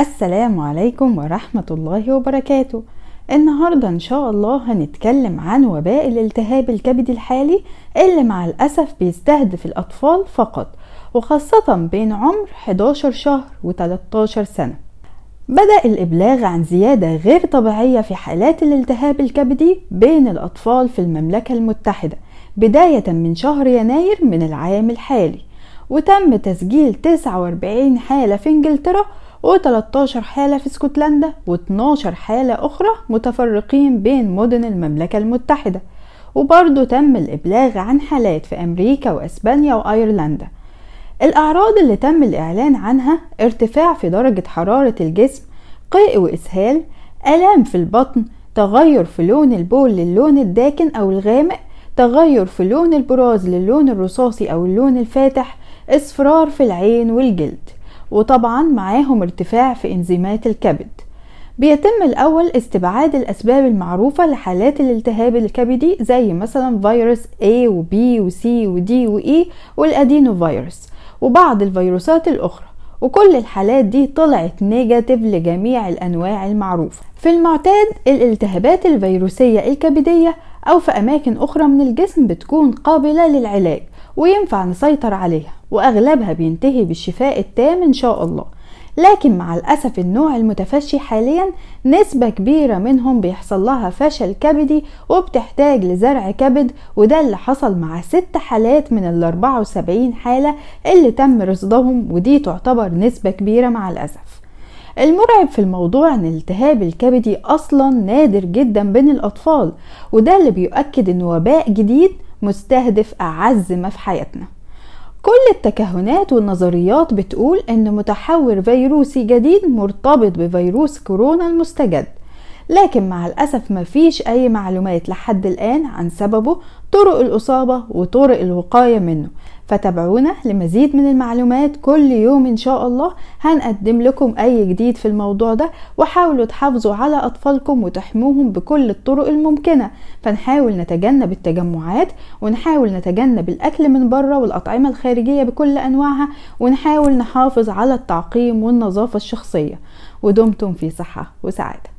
السلام عليكم ورحمة الله وبركاته. النهاردة إن شاء الله هنتكلم عن وباء الالتهاب الكبدي الحالي اللي مع الأسف بيستهدف الأطفال فقط وخاصة بين عمر 11 شهر و 13 سنة. بدأ الإبلاغ عن زيادة غير طبيعية في حالات الالتهاب الكبدي بين الأطفال في المملكة المتحدة بداية من شهر يناير من العام الحالي وتم تسجيل 49 حالة في إنجلترا و13 حالة في اسكتلندا و12 حالة أخرى متفرقين بين مدن المملكة المتحدة. وبرضه تم الإبلاغ عن حالات في أمريكا وأسبانيا وأيرلندا. الأعراض اللي تم الإعلان عنها ارتفاع في درجة حرارة الجسم قيء وإسهال آلام في البطن تغير في لون البول للون الداكن أو الغامق تغير في لون البراز للون الرصاصي أو اللون الفاتح إصفرار في العين والجلد. وطبعا معاهم ارتفاع في إنزيمات الكبد. بيتم الأول استبعاد الأسباب المعروفة لحالات الالتهاب الكبدي زي مثلا فيروس A و B و C و D و E وال adenovirus وبعض الفيروسات الأخرى. وكل الحالات دي طلعت negative لجميع الأنواع المعروفة. في المعتاد الالتهابات الفيروسية الكبدية أو في أماكن أخرى من الجسم بتكون قابلة للعلاج. وينفع نسيطر عليها وأغلبها بينتهي بالشفاء التام إن شاء الله. لكن مع الأسف النوع المتفشي حاليا نسبة كبيرة منهم بيحصل لها فشل كبدي وبتحتاج لزرع كبد وده اللي حصل مع ست حالات من ال 74 حالة اللي تم رصدهم ودي تعتبر نسبة كبيرة مع الأسف. المرعب في الموضوع إن الالتهاب الكبدي أصلا نادر جدا بين الأطفال وده اللي بيؤكد إن وباء جديد مستهدف أعز ما في حياتنا. كل التكهنات والنظريات بتقول إن متحور فيروسي جديد مرتبط بفيروس كورونا المستجد. لكن مع الأسف مفيش أي معلومات لحد الآن عن سببه طرق الإصابة وطرق الوقاية منه. فتابعونا لمزيد من المعلومات كل يوم إن شاء الله. هنقدم لكم أي جديد في الموضوع ده وحاولوا تحافظوا على أطفالكم وتحموهم بكل الطرق الممكنة. فنحاول نتجنب التجمعات ونحاول نتجنب الأكل من بره والأطعمة الخارجية بكل أنواعها ونحاول نحافظ على التعقيم والنظافة الشخصية. ودمتم في صحة وسعادة.